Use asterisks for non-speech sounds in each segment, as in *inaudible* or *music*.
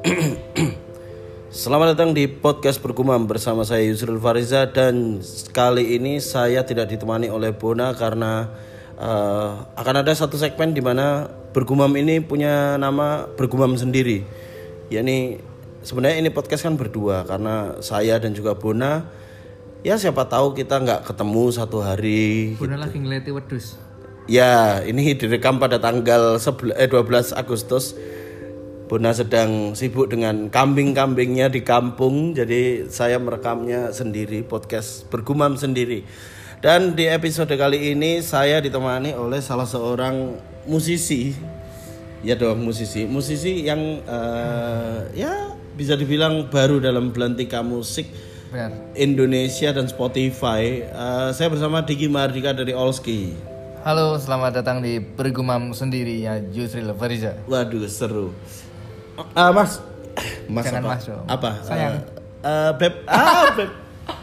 *clears throat* Selamat datang di podcast Bergumam bersama saya Yusril Fariza dan kali ini saya tidak ditemani oleh Bona karena eh, akan ada satu segmen di mana Bergumam ini punya nama Bergumam sendiri. yakni sebenarnya ini podcast kan berdua karena saya dan juga Bona ya siapa tahu kita nggak ketemu satu hari. Bunda lagi ngeleti wedus. Ya, ini direkam pada tanggal 11 eh, 12 Agustus. Bona sedang sibuk dengan kambing-kambingnya di kampung, jadi saya merekamnya sendiri, podcast bergumam sendiri. Dan di episode kali ini saya ditemani oleh salah seorang musisi, ya dong musisi, musisi yang eh, ya bisa dibilang baru dalam belantika musik Benar. Indonesia dan Spotify. Eh, saya bersama Diki Mardika dari Olski. Halo, selamat datang di Bergumam sendiri ya Yusril Fariza. Waduh seru. Ah mas, mas Jangan apa? mas dong. Apa? Sayang. Eh, eh, beb, *laughs* ah beb.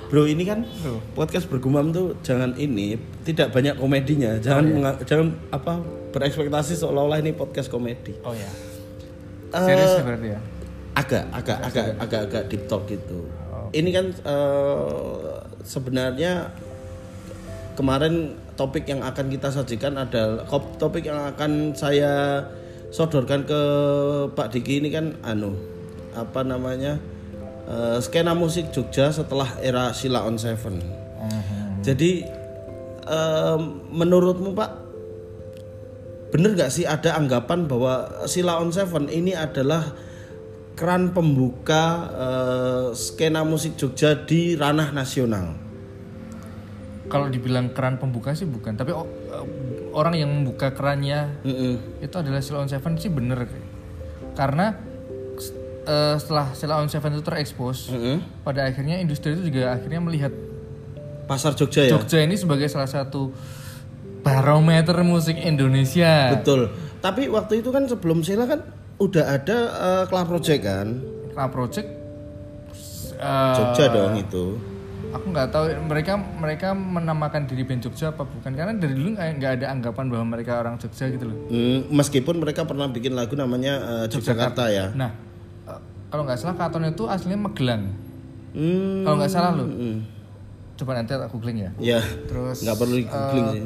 Bro ini kan Bro. podcast bergumam tuh jangan ini tidak banyak komedinya. Jangan menga- jangan apa berekspektasi seolah-olah ini podcast komedi. Oh ya. Eh, Serius ya berarti ya? agak agak agak agak agak deep talk gitu. Ini kan eh, sebenarnya kemarin topik yang akan kita sajikan adalah topik yang akan saya sodorkan ke Pak Diki ini kan anu apa namanya eh, skena musik Jogja setelah era Sila on Seven. Jadi eh, menurutmu Pak bener nggak sih ada anggapan bahwa Sila on Seven ini adalah keran pembuka eh, skena musik Jogja di ranah nasional? Kalau dibilang keran pembuka sih bukan, tapi orang yang membuka kerannya Mm-mm. itu adalah Sila on Seven sih bener. Karena eh, setelah Sila on Seven itu terekspos, Mm-mm. pada akhirnya industri itu juga akhirnya melihat Pasar Jogja ya. Jogja ini sebagai salah satu barometer musik Indonesia. Betul. Tapi waktu itu kan sebelum Sila kan udah ada eh, Club Project kan. Club Project eh, Jogja dong itu. Aku nggak tahu mereka mereka menamakan diri band Jogja apa bukan karena dari dulu nggak ada anggapan bahwa mereka orang Jogja gitu loh Hmm, meskipun mereka pernah bikin lagu namanya eh, Yogyakarta ya. nah eh, kalau nggak salah Katon itu aslinya Magelang Hmm. kalau nggak salah loh hmm. coba nanti aku googling ya Ya. terus nggak perlu di googling eh, sih.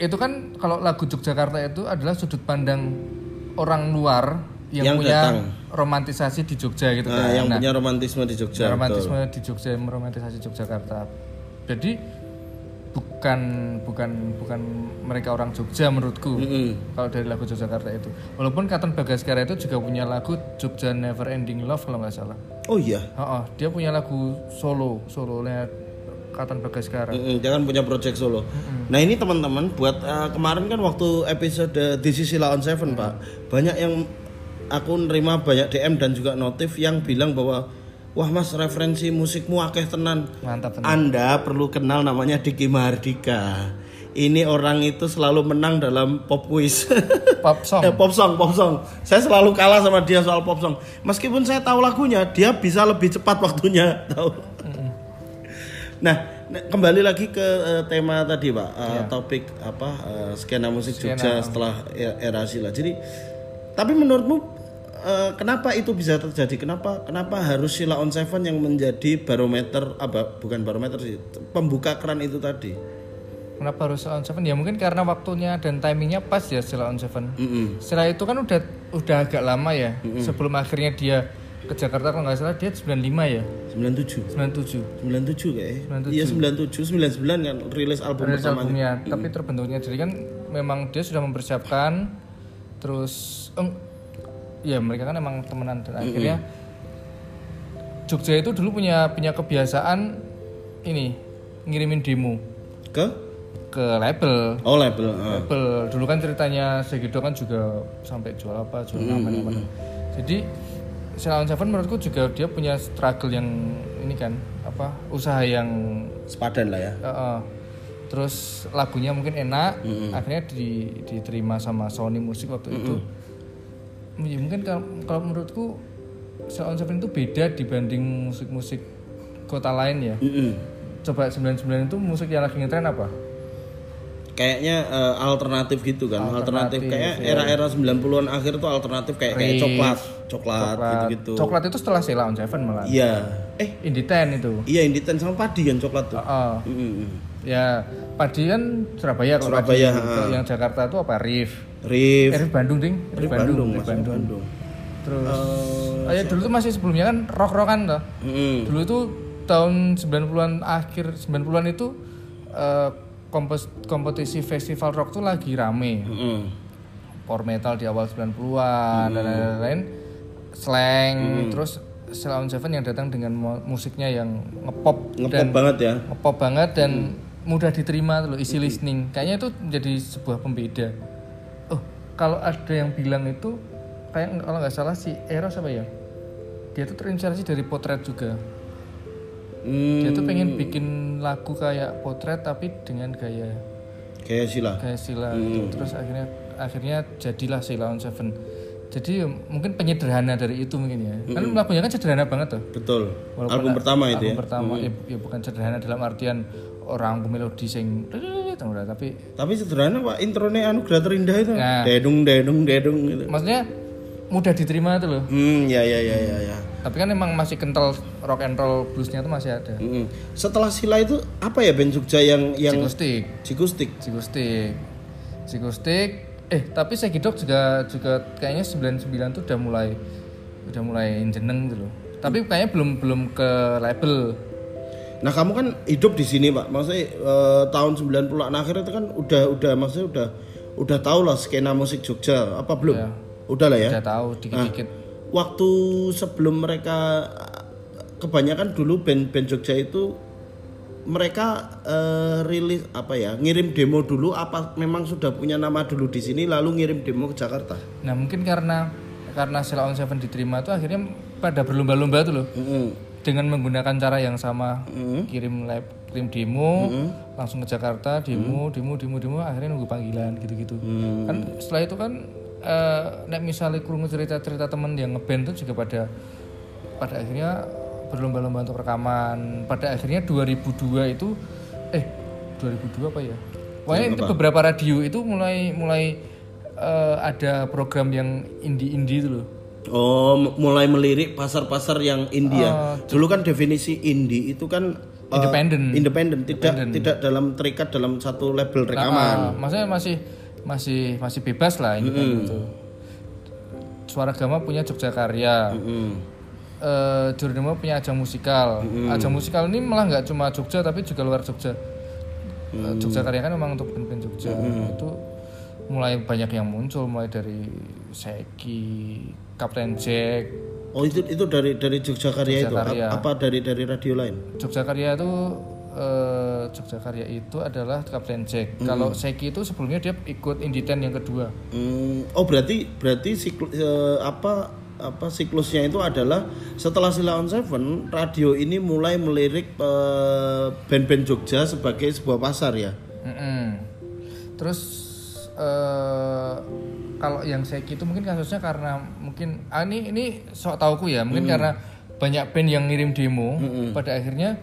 itu kan kalau lagu Yogyakarta itu adalah sudut pandang orang luar yang, Yang punya datang. Romantisasi di Jogja gitu Nah, kan yang Nah, punya romantisme di Jogja. romantisme di Jogja meromantisasi Yogyakarta jadi bukan bukan bukan mereka orang Jogja menurutku Mm-mm. kalau dari lagu Yogyakarta itu walaupun Katon Bagaskara itu juga punya lagu Jogja Never Ending Love kalau nggak salah Oh iya. oh, oh, dia punya lagu solo solonya Katon Bagaskara Mm-mm, jangan punya project solo. Nah ini teman-teman buat eh, kemarin kan waktu episode This is Sila on Seven pak, banyak yang aku nerima banyak DM dan juga notif yang bilang bahwa wah mas referensi musikmu akeh tenan. mantap tenan. Anda perlu kenal namanya Diki Mahardika. Ini orang itu selalu menang dalam pop quiz. *laughs* pop song Eh, pop song, pop song. Saya selalu kalah sama dia soal pop song. Meskipun saya tahu lagunya, dia bisa lebih cepat waktunya. *laughs* Tahu? Nah, nah, kembali lagi ke eh, tema tadi, Pak. Eh, Topik apa? eh, skena musik Jogja setelah e- era Sila. Jadi, tapi menurutmu eh, kenapa itu bisa terjadi? Kenapa kenapa harus Sila on Seven yang menjadi barometer apa? Bukan barometer sih, pembuka keran itu tadi. kenapa harus on seven ya mungkin karena waktunya dan timingnya pas ya setelah on seven Mm-mm. setelah itu kan udah udah agak lama ya sebelum akhirnya dia ke Jakarta kalau nggak salah dia 95 ya 97. 97 97 kayaknya. Iya 97, 99 kan rilis album rilis pertamanya. albumnya tapi terbentuknya jadi kan memang dia sudah mempersiapkan terus ya mereka kan emang temenan dan akhirnya Jogja itu dulu punya punya kebiasaan ini ngirimin demo. Ke? Ke label. Oh label. ah. label. Dulu kan ceritanya Segido kan juga sampai jual apa jual nama nama jadi Silon Seven menurutku juga dia punya struggle yang ini kan apa usaha yang Sepadan lah ya. Uh, uh. terus lagunya mungkin enak akhirnya di, diterima sama Sony Music waktu itu Ya, mungkin kalau, kalau menurutku Sound Seven itu beda dibanding musik-musik kota lain ya Mm-mm. coba 99 itu musik yang lagi ngetren apa kayaknya eh, alternatif gitu kan alternatif, Alternatif, kayak iya. era-era 90-an akhir tuh alternatif kayak kayak coklat coklat gitu-gitu Coklat itu setelah Sheila on Seven malah. iya eh Indie Ten itu. iya Inditen sama padi kan coklat tuh Oh, Mm-mm. ya Padi kan Surabaya Surabaya, Padi. Kalau yang Jakarta itu apa? Rif. Rif Eh, Rif Bandung ding. Rif Bandung Rif Mas, Bandung. Bandung Terus Eh, oh ya dulu tuh masih sebelumnya kan rock-rockan toh. mm-mm. Dulu itu tahun 90-an akhir 90-an itu eh, kompes- kompetisi festival rock tuh lagi rame. Mm-mm. Power metal di awal 90-an dan lain-lain. Slang, terus Sheila on Seven yang datang dengan mu- musiknya yang ngepop ngepop dan banget ya ngepop banget dan mudah diterima tuh loh, easy listening. Kayaknya itu menjadi sebuah pembeda. Kalau ada yang bilang itu kayak kalau nggak salah si Eros apa ya? Dia tuh terinspirasi dari potret juga. hmm, Dia tuh pengen bikin lagu kayak potret tapi dengan gaya kayak sila gaya Sila gitu. Terus akhirnya akhirnya jadilah Sila on Seven. Jadi ya, mungkin penyederhana dari itu mungkin ya. Kan lagunya kan sederhana banget tuh. betul Walaupun album pertama itu album ya pertama ya, ya bukan sederhana dalam artian orang melodi sing udah tapi tapi sederhana pak intronya anugerah terindah itu. Nah. dedung dedung dedung gitu. Maksudnya mudah diterima tuh loh. Hmm ya ya ya ya ya. Tapi kan emang masih kental rock and roll bluesnya tuh masih ada. Mm-mm. setelah sila itu apa ya band Jogja yang yang Sikustik Cikustik Sikustik Sikustik eh tapi Segidok juga juga kayaknya 99 tuh udah mulai udah mulai jeneng gitu loh. Tapi kayaknya belum belum ke label Nah kamu kan hidup di sini pak, maksudnya eh, tahun 90-an akhir itu kan udah udah maksudnya udah udah tahu lah skena musik Jogja apa belum? Ya. Udah lah ya. udah tahu dikit-dikit Waktu sebelum mereka kebanyakan dulu band-band Jogja itu mereka eh, rilis apa ya ngirim demo dulu apa memang sudah punya nama dulu di sini lalu ngirim demo ke Jakarta? nah mungkin karena karena Sheila on Seven diterima tuh akhirnya pada berlomba-lomba tuh loh Mm-mm. Dengan menggunakan cara yang sama. Mm-hmm. kirim lab kirim demo langsung ke Jakarta demo demo demo demo akhirnya nunggu panggilan gitu-gitu. Mm. kan setelah itu kan eh nek misalnya kurung cerita-cerita temen yang ngeband tuh juga pada pada akhirnya berlomba-lomba untuk rekaman. Pada akhirnya 2002 itu eh 2002 apa ya? Pokoknya itu beberapa radio itu mulai mulai eh, ada program yang indie-indie itu loh Oh, mulai melirik pasar-pasar yang India. Dulu kan definisi indie itu kan eh, Independen. independen, tidak tidak dalam terikat dalam satu label rekaman. maksudnya masih masih masih bebas lah ini kan gitu. Suara Gama punya Jogja Karya. Mm. Eh Jurnemo punya ajang musikal. Ajang musikal ini malah nggak cuma Jogja tapi juga luar Jogja. Eh, Jogja Karya kan memang untuk band-band Jogja. Itu mulai banyak yang muncul mulai dari Seki, Kapten Jack, Oh, itu itu dari dari Jogja Karya itu apa dari dari radio lain? Jogja Karya itu eh, Jogja Karya itu adalah Kapten Jack. Kalau Seki itu sebelumnya dia ikut Inditen yang kedua. Hmm, oh, berarti berarti siklus eh, apa apa siklusnya itu adalah setelah Sila on Seven, radio ini mulai melirik eh, band-band Jogja sebagai sebuah pasar ya. Mm-mm. Terus eh kalau yang Seki itu mungkin kasusnya karena mungkin ah, ini ini sok tauku ya mungkin karena banyak band yang ngirim demo pada akhirnya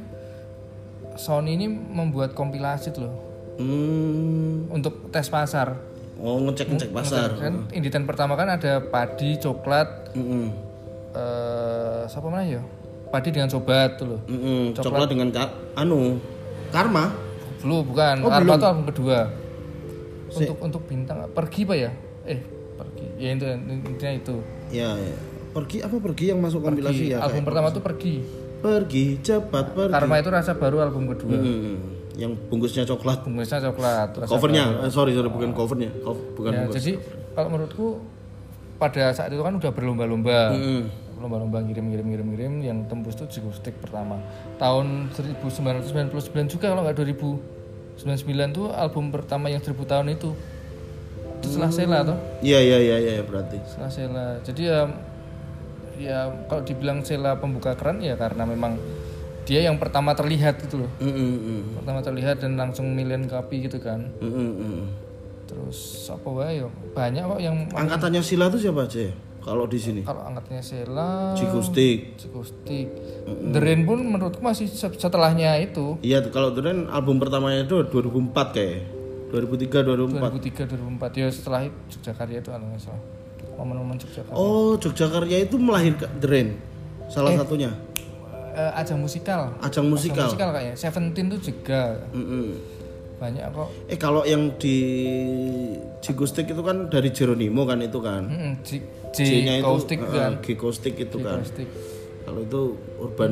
Sony ini membuat kompilasi tuh loh. Hmm, untuk tes pasar. Oh ngecek-ngecek pasar. kan? Inditen pertama kan ada padi coklat Mm-mm. eh siapa mana ya? Padi dengan sobat tuh loh. Mm-mm, coklat dengan ka- anu karma? Belum bukan. Oh, Karma belum. tuh album kedua. Untuk untuk bintang pergi pak ya eh pergi. Ya itu intinya itu. Ya, ya. pergi apa pergi yang masuk kompilasi? Ya album pertama tuh pergi. Pergi cepat pergi. Karma itu rasa baru album kedua. Hmm, yang bungkusnya coklat. Bungkusnya coklat covernya. eh, sorry sorry bukan covernya. Co- bukan Ya, bungkus. jadi kalau menurutku pada saat itu kan udah berlomba-lomba. Mm. lomba-lomba ngirim-ngirim-ngirim-ngirim yang tembus tuh Jikustik pertama. Tahun 1999 juga kalau nggak 2099 tuh album pertama yang 1000 tahun itu itu setelah Sela tuh iya iya iya iya berarti. Setelah Sela jadi ya ya kalau dibilang Sela pembuka keran ya karena memang dia yang pertama terlihat gitu loh. Mm, mm, mm. pertama terlihat dan langsung million copy gitu kan. Mm, mm, mm. terus apa wae yo? Banyak kok yang angkatannya Sila tuh siapa aja ya kalau di sini? Kalau angkatnya Sela Cikustik Cikustik The Rain pun menurutku masih se- setelahnya itu. Iya kalau itu kan album pertamanya itu 2004 kayak 2003 2004. 2003 2004 ya setelah Yogyakarta itu kalau nggak salah momen-momen Yogyakarta Oh, Yogyakarta itu melahirkan The Rain. Salah satunya. Eh, ajang musikal Ajang musikal. musikal kayaknya Seventeen tuh juga Mm-mm. banyak kok Eh kalau yang di Jigustik itu kan dari Jeronimo kan itu kan. Mm-mm, J, J J-nya itu Caustic eh, kan G Caustic itu kan. Caustic. Kalau itu urban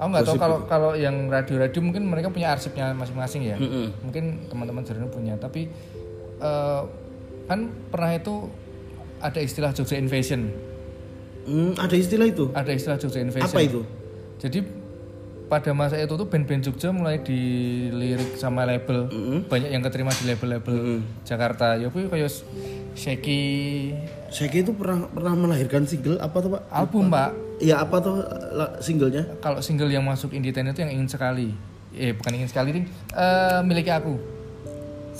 aku nggak tahu kalau kalau yang radio-radio mungkin mereka punya arsipnya masing-masing ya Mm-mm. mungkin teman-teman Jerono punya tapi eh, kan pernah itu ada istilah Jogja Invasion Hmm, ada istilah itu. ada istilah Jogja Invasion Apa itu? Jadi pada masa itu tuh band-band Jogja mulai dilirik sama label. Banyak yang keterima di label-label Jakarta. Ya kuwi kayak Sheki Shaggy itu pernah pernah melahirkan single apa tuh pak? album, Pak. Ya apa tuh singlenya? Kalau single yang masuk Indie Ten itu yang ingin sekali. Eh, bukan ingin sekali, Ding. Eh, miliki aku.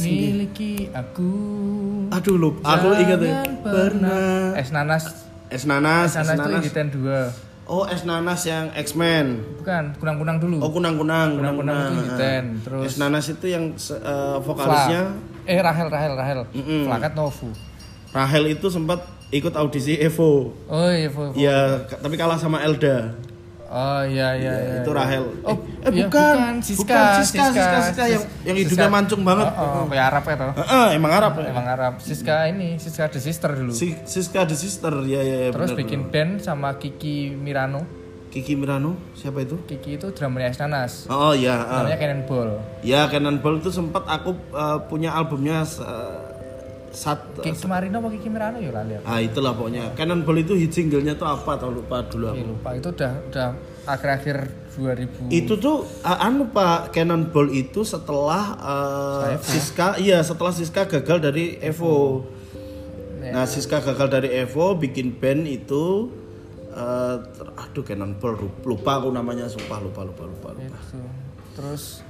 Miliki aku. Aduh lup, aku ingat ya. Jangan Pernah. Es Nanas. Es nanas, es Es Nanas itu nanas. Indie Ten 2. Oh es nanas yang X-Men. Bukan, kunang-kunang dulu. Oh kunang kunang, kunang kunang-kunang itu kunang. Indie Ten. Terus Es nanas itu yang se- eh, Fla. vokalisnya Eh, Rahel, Rahel, Rahel. Mm-mm. Flakat Novu. Rahel itu sempat ikut audisi Evo. Oh iya, Vo- Vo- Ya, ka- tapi kalah sama Elda. Oh iya iya iya. itu Rahel. Oh, eh, iya, bukan. Siska, Bukan, Siska, Siska, Siska, Siska, yang yang hidungnya Siska. mancung banget. Oh, oh, kayak Arab ya toh. Heeh, emang Arab. Emang Arab. Siska ini, Siska the Sister dulu. Si, Siska the Sister, ya ya, ya Terus bener, bikin band sama Kiki Mirano. bener. Kiki Mirano, siapa itu? Kiki itu drummernya Nanas. Oh ya, ah. Namanya Cannonball. ya Cannonball itu sempat aku eh, punya albumnya eh, sat Kiki Marino apa Kiki Mirano ya lali aku. ah itulah pokoknya Cannonball itu hit singlenya tuh apa tau lupa dulu Iya, aku. lupa itu udah udah akhir-akhir 2000. Itu tuh ah, anu Pak Cannonball itu setelah eh, Siska iya setelah Siska gagal dari Evo. Ya. Nah, Siska gagal dari Evo bikin band itu eh, ter- aduh Cannonball lupa, lupa aku namanya sumpah lupa lupa lupa. lupa. Itu. Terus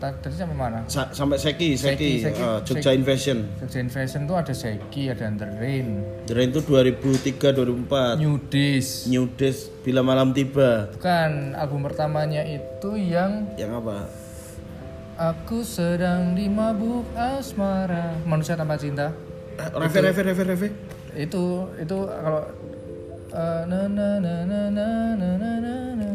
tadi sampai mana? Sa sampai Seki, Seki, Seki, Seki. Uh, Jogja Seki. Invasion. Jogja Invasion tuh ada Seki, ada Under Rain. Under Rain tuh 2003 2004. New Days. New Days bila malam tiba. Bukan album pertamanya itu yang yang apa? Aku sedang di mabuk asmara. Manusia tanpa cinta. Eh, Reve, Reve, Reve, Reve. Itu itu kalau uh, na na na na na na na.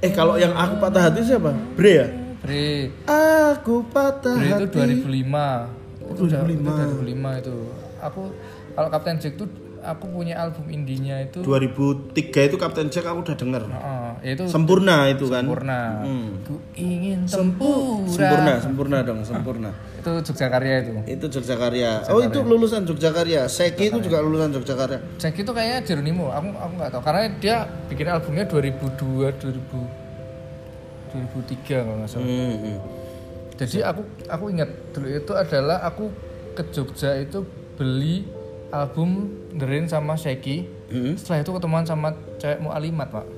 Eh kalau yang aku patah hati siapa? Bre ya? Bre, Aku patah Bre itu hati. 2005 Itu udah- itu 2005 itu Aku, kalau Captain Jack tuh aku punya album indinya itu 2003 itu Captain Jack aku udah denger. Heeh, itu Sempurna itu kan. sempurna Hmm. Ku ingin tempura Sempurna, sempurna dong, sempurna. Itu Jogjakarta itu itu Jogjakarta. Oh, itu lulusan Jogjakarta. Seki itu juga lulusan Jogjakarta. Jack itu kayaknya Jeronimo, aku aku nggak tahu karena dia bikin albumnya 2002 2000 2003 kalau nggak salah. Hmm, hmm. Jadi aku aku ingat dulu itu adalah aku ke Jogja itu beli album The Rain sama Sheki. Hmm. Setelah itu ketemuan sama cewek Alimat, Pak.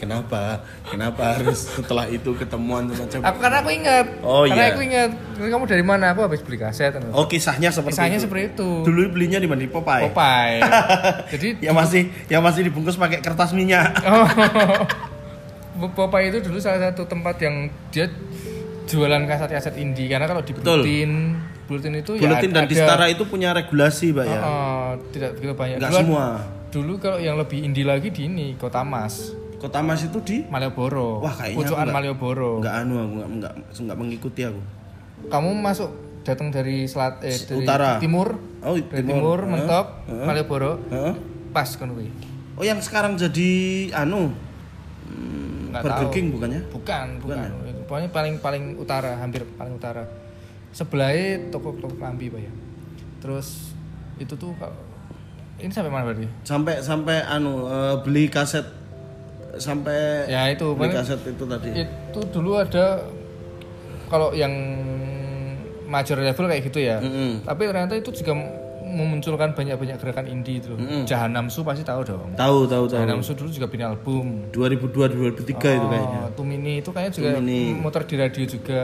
Kenapa? Kenapa harus setelah itu ketemuan cewek? Aku karena aku ingat. Oh, karena iya. aku ingat. "Terus Kamu dari mana? Aku habis beli kaset. Oh, kisahnya seperti Kisahnya itu. seperti itu. Dulu belinya di mana? Di Popeye. Popeye. *laughs* Jadi yang masih yang masih dibungkus pakai kertas minyak. *laughs* Oh. Popeye itu dulu salah satu tempat yang dia jualan kaset-kaset indie karena kalau di. Bulletin, Bulletin itu Buletin ya dan ada, di Setara itu punya regulasi, Pak ya. Oh, tidak begitu banyak. Enggak semua. Dulu kalau yang lebih indie lagi di ini Kota Mas, Kota Mas itu di Malioboro. Wah, kayaknya nggak- Malioboro. enggak anu aku enggak enggak, enggak mengikuti aku. Kamu masuk datang dari selat eh dari Utara. timur. Oh, Dari timur. Heeh. mentok Heeh. Malioboro. Heeh. Pas kan kuwi. Oh, yang sekarang jadi anu hmm, Burger tahu. King bukannya? Bukan, bukan. ya? Pokoknya paling paling utara, hampir paling utara. Sebelahnya toko-toko klambi, Pak ya. Terus itu tuh kalau ini sampai mana berarti? Sampai sampai anu eh, beli kaset sampai Ya itu, beli kaset itu tadi. Itu dulu ada kalau yang major level kayak gitu ya. Mm-mm. Tapi ternyata itu juga memunculkan banyak-banyak gerakan indie itu loh. Jahanamsu pasti tahu dong. Tahu tahu tahu. Jahanamsu dulu juga bikin album. 2002 2003 itu kayaknya. Oh, Tumini itu kayaknya juga Tumini. muter di radio juga.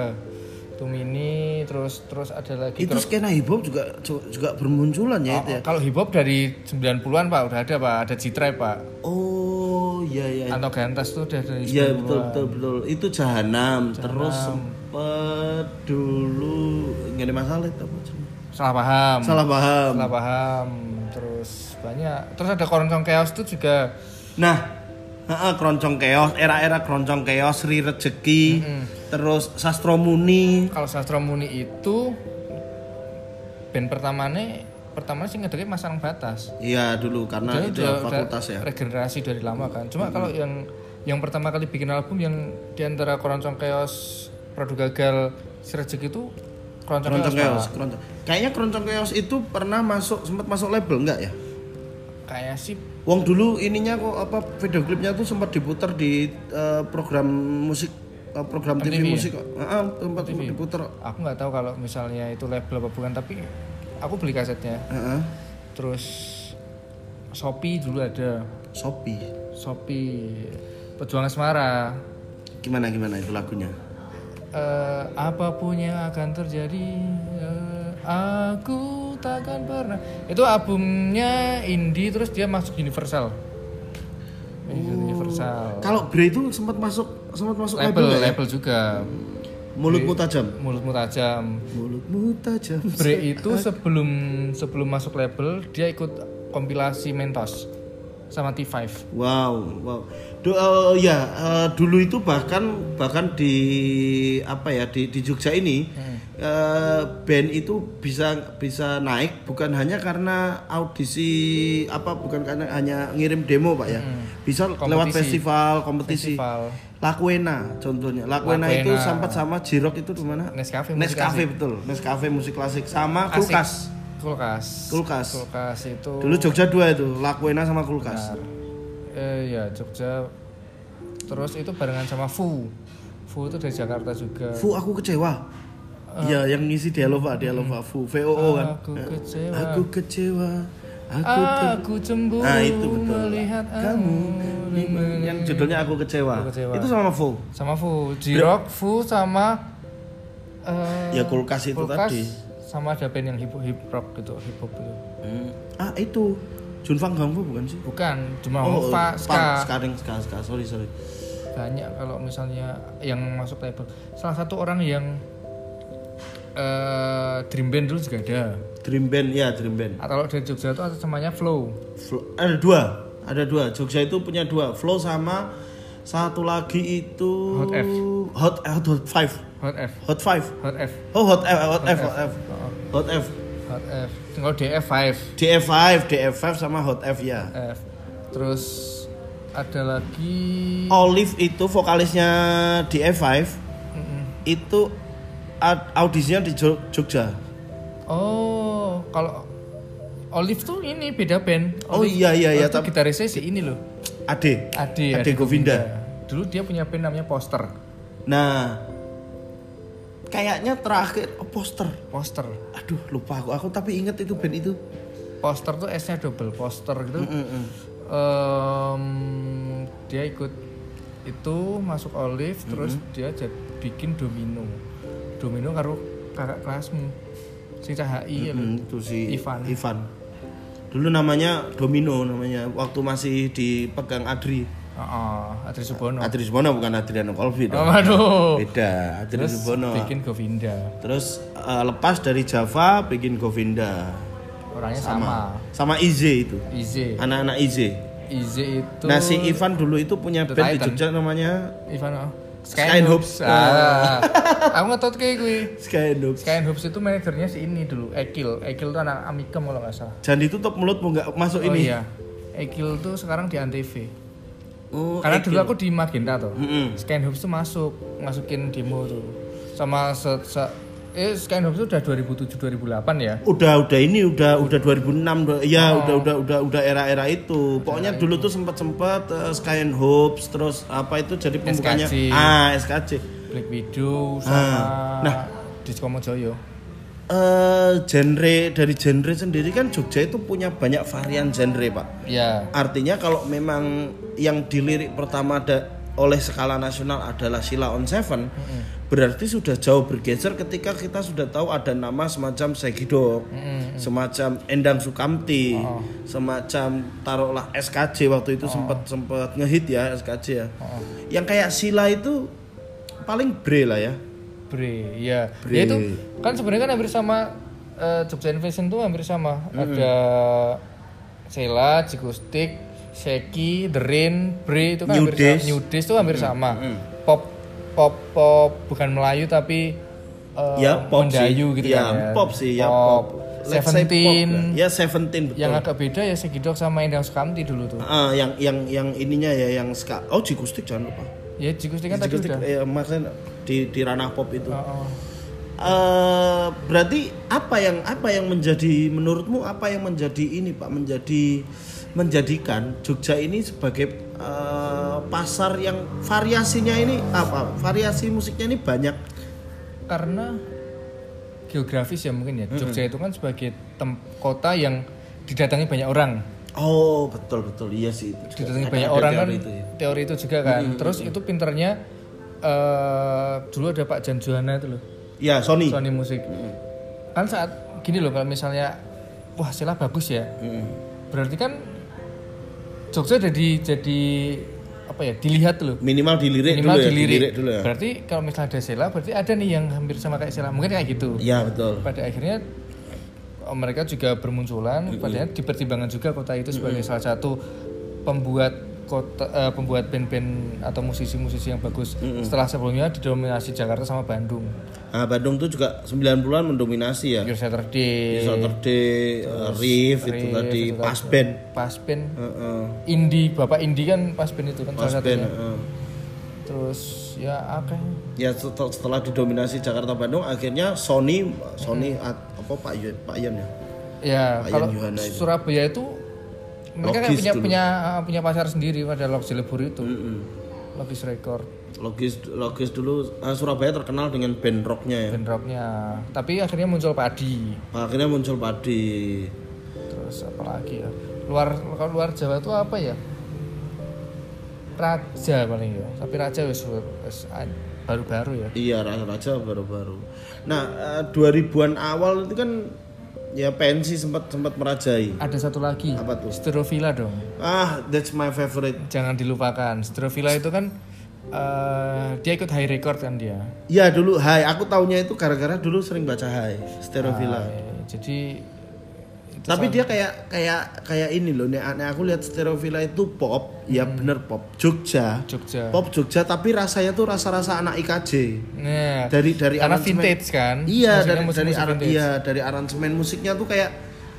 Tumini terus terus ada lagi Itu skena hip hop juga juga bermunculan ya itu ya. kalau hip hop dari 90-an Pak udah ada Pak, ada Citra Pak. Oh, iya iya. Anto Gantas tuh udah dari 90-an. Iya betul betul betul. Itu Jahanam, terus sempet dulu nggak ada masalah itu salah paham salah paham salah paham terus banyak terus ada keroncong chaos itu juga nah heeh, keroncong keos era-era keroncong keos Sri Rezeki terus Sastro Muni. Kalau sastra muni itu band pertamanya pertama sih ngedeknya masang batas. Iya dulu karena Dia itu udah- udah fakultas ya. regenerasi dari lama kan. Cuma kalau yang yang pertama kali bikin album yang di antara keroncong chaos produk gagal si rezeki itu keroncong, keroncong keos keroncong kayaknya keroncong keos itu pernah masuk sempat masuk label enggak ya kayak sih Wong dulu ininya kok apa video klipnya tuh sempat diputar di eh, program musik eh, program TV, MTV ya? musik kok. Heeh, sempat sempat diputar. aku nggak tahu kalau misalnya itu label apa bukan tapi aku beli kasetnya Heeh. terus Shopee dulu ada Shopee. Shopee Pejuang Asmara Gimana gimana itu lagunya? Eh, apa pun yang akan terjadi eh, aku takkan pernah. Itu albumnya indie terus dia masuk Universal. Universal. Kalau Bre itu sempat masuk sempat masuk label, label ya? label juga. Mulutmu tajam. mulutmu tajam. Mulutmu tajam. Bre itu sebelum sebelum masuk label dia ikut kompilasi Mentos sama T5 Wow, wow. Du, eh, ya eh, dulu itu bahkan bahkan di apa ya di di Jogja ini eh, band itu bisa bisa naik bukan hanya karena audisi apa bukan karena hanya ngirim demo pak ya. Bisa lewat Kompetisi. festival kompetisi. Festival. Lakwena contohnya. Lakwena. itu sempat sama Jirok itu di mana? Nescafe Nescafe betul. Nescafe musik klasik sama. Kulkas kulkas Kulkas. kulkas itu dulu Jogja dua itu Lakwena sama Kulkas Benar. Eh ya Jogja. Terus itu barengan sama Fu. Fu itu dari Jakarta juga. Fu aku kecewa. Iya, yang ngisi Dialova, Dialova Fu, VOO kan. Aku kecewa. Aku kecewa. Aku Aku cemburu Nah, itu betul. melihat kamu yang judulnya aku kecewa. Aku Kecewa. Itu sama Fu. sama Fu, Jirok, Fu sama eh, Ya, Kulkas itu tadi. Sama ada band yang hip hip rock gitu, hip hop gitu. Ah, itu Junfang Gangfu bukan sih? Bukan, cuma Oh, Fa, Ska. Sekarang, ska, ska. Sorry, sorry. banyak kalau misalnya yang masuk label salah satu orang yang eh dream band dulu juga ada Dream Band, ya Dream Band. atau kalau dari Jogja itu ada namanya Flow Flo- ada dua, ada dua. Jogja itu punya dua, Flow sama satu lagi itu Hot F. Hot Hot, hot Five. Hot F Hot Five. Hot F Oh, Hot F, Hot F, F. Hot F. Oh, Hot F. Hot F kalau DF 5 DF5, DF5 sama Hot F ya. F terus ada lagi Olive itu vokalisnya DF5 Mm-mm. itu ad- audisinya di Jo- Jogja. oh kalau Olive tuh ini beda band Oh, Olive- iya, iya, iya, tuh tapi- gitarisnya si ini loh Ade. Ade Ade Govinda. dulu dia punya band namanya Poster Nah, kayaknya terakhir oh, poster. Poster Aduh, lupa aku. Aku tapi inget itu band itu. Poster tuh S-nya double poster gitu. Mm-mm. Em, dia ikut itu masuk Olive terus dia jad- bikin Domino. Domino karo kakak kelasmu. Si CHI ya. Mm, itu si Ivan. Ivan. Dulu namanya Domino namanya waktu masih dipegang Adri. Heeh, Adri Subono. Adri Subono bukan Adriano Oh, dong. waduh. Beda, Adri Terus Subono. bikin Govinda. Terus eh, lepas dari Java bikin Govinda. Orangnya sama. Sama Ize itu. Ize. Anak-anak Ize. Ize itu Nah si Ivan dulu itu punya The band di. Jogja namanya Ivan oh. Sky and Hopes. Ah. Aku nggak tahu kayak gue. Sky and Hopes. Sky and Hopes itu manajernya si ini dulu, Ekil. Ekil itu anak Amikem kalau nggak salah. Jangan ditutup mulutmu nggak masuk Oh ini. iya. Ekil tuh sekarang di Antv. Oh, Karena Ekil. dulu aku di Magenta tuh. Mm-mm. Scan Hubs tuh masuk, masukin demo tuh. Sama se, se- eh Hubs tuh udah 2007 2008 ya. udah udah ini udah udah 2006 udah ya Oh. udah udah udah udah era-era itu. Pokoknya dulu tuh sempat-sempat eh, Sky and terus apa itu jadi pembukanya SKJ. ah SKJ. Black Widow sama Ah, nah. Disco Mojoyo. Eh genre dari genre sendiri kan Jogja itu punya banyak varian genre, Pak. Ya. Artinya kalau memang yang dilirik pertama ada oleh skala nasional adalah Sila on Seven, berarti sudah jauh bergeser ketika kita sudah tahu ada nama semacam Segidok, semacam Endang Sukamti, semacam taruhlah SKJ waktu itu sempat sempat ngehit ya SKJ ya. Yang kayak Sila itu paling bre lah ya. Bre, ya. Bre. Ya itu kan sebenarnya kan hampir sama eh, Jogja Invasion tuh hampir sama. Ada Sela, Jikustik, Seki, The Rain, Bre itu kan New hampir Days. sama. New Days tuh hampir sama. Pop pop pop bukan Melayu tapi eh, ya pop Mendayu sih. gitu ya, kan ya. pop sih ya pop. Seventeen. Ya Seventeen betul. Yang agak beda ya Segidok sama Endang Sukamti dulu tuh. Ah, yang yang yang ininya ya yang ska. Oh, Jikustik jangan lupa. Ya Jikustik kan tadi Jikustik udah. eh, maksudnya di di ranah pop itu. Oh. eh berarti apa yang apa yang menjadi menurutmu apa yang menjadi ini Pak menjadi menjadikan Jogja ini sebagai eh, pasar yang variasinya ini apa variasi musiknya ini banyak. Karena geografis ya mungkin ya. Jogja itu kan sebagai kota yang didatangi banyak orang. Oh betul betul. Iya sih itu. Didatangi banyak ada orang kan. teori itu ya. teori itu juga kan. Terus itu pinternya eh dulu ada Pak Jan Juhana itu loh. Ya Sony. Sony Musik kan saat gini loh kalau misalnya wah Sela bagus ya. Mm. berarti kan Jogja jadi jadi apa ya dilihat loh minimal dilirik minimal dulu ya dilirik. dulu ya. Berarti kalau misalnya ada Sela berarti ada nih yang hampir sama kayak Sela. Mungkin kayak gitu. Ya betul. Pada akhirnya oh, mereka juga bermunculan. Padahal dipertimbangkan juga kota itu sebagai salah satu pembuat kota eh, pembuat band-band atau musisi-musisi yang bagus. Setelah sebelumnya didominasi Jakarta sama Bandung nah Bandung tuh juga 90-an mendominasi ya Pure Saturday Saturday uh, Riff itu tadi itu pas tadi. band pas band Heeh. indie bapak indie kan pas band itu kan salah satunya heeh. terus ya apa ya setel- setelah didominasi Jakarta Bandung akhirnya Sony Sony Hmm. at- apa Pak Yun Pak Yan ya ya Pak kalau Yan Yohana itu. Surabaya itu mereka kayak Logis punya dulu. punya punya pasar sendiri pada Lok Jelebur itu Mm-mm. Logis Record logis logis dulu ah, Surabaya terkenal dengan band rocknya ya. Band rocknya. Tapi akhirnya muncul padi akhirnya muncul Padi terus apa lagi ya? Luar kalau luar Jawa itu apa ya? Raja paling ya. Tapi Raja wis baru-baru ya. Iya Raja Raja baru-baru. Nah eh, 2000-an awal itu kan ya pensi sempat sempat merajai. Ada satu lagi Apa tuh? Stereovilla dong. Ah that's my favorite. Jangan dilupakan Stereovilla itu kan eh, dia ikut high record kan dia? Ya dulu Hai aku taunya itu gara-gara dulu sering baca Hai Stereovilla. Eh, jadi itu Tapi dia kayak kayak kayak ini loh, nek, nek aku lihat Stereovilla itu pop, ya bener pop. Jogja. Jogja. Pop Jogja tapi rasanya tuh rasa-rasa anak IKJ. nah Dari dari karena aransemen- vintage kan? Iya, dari musik-musik dari aran- vintage. iya, dari aransemen musiknya tuh kayak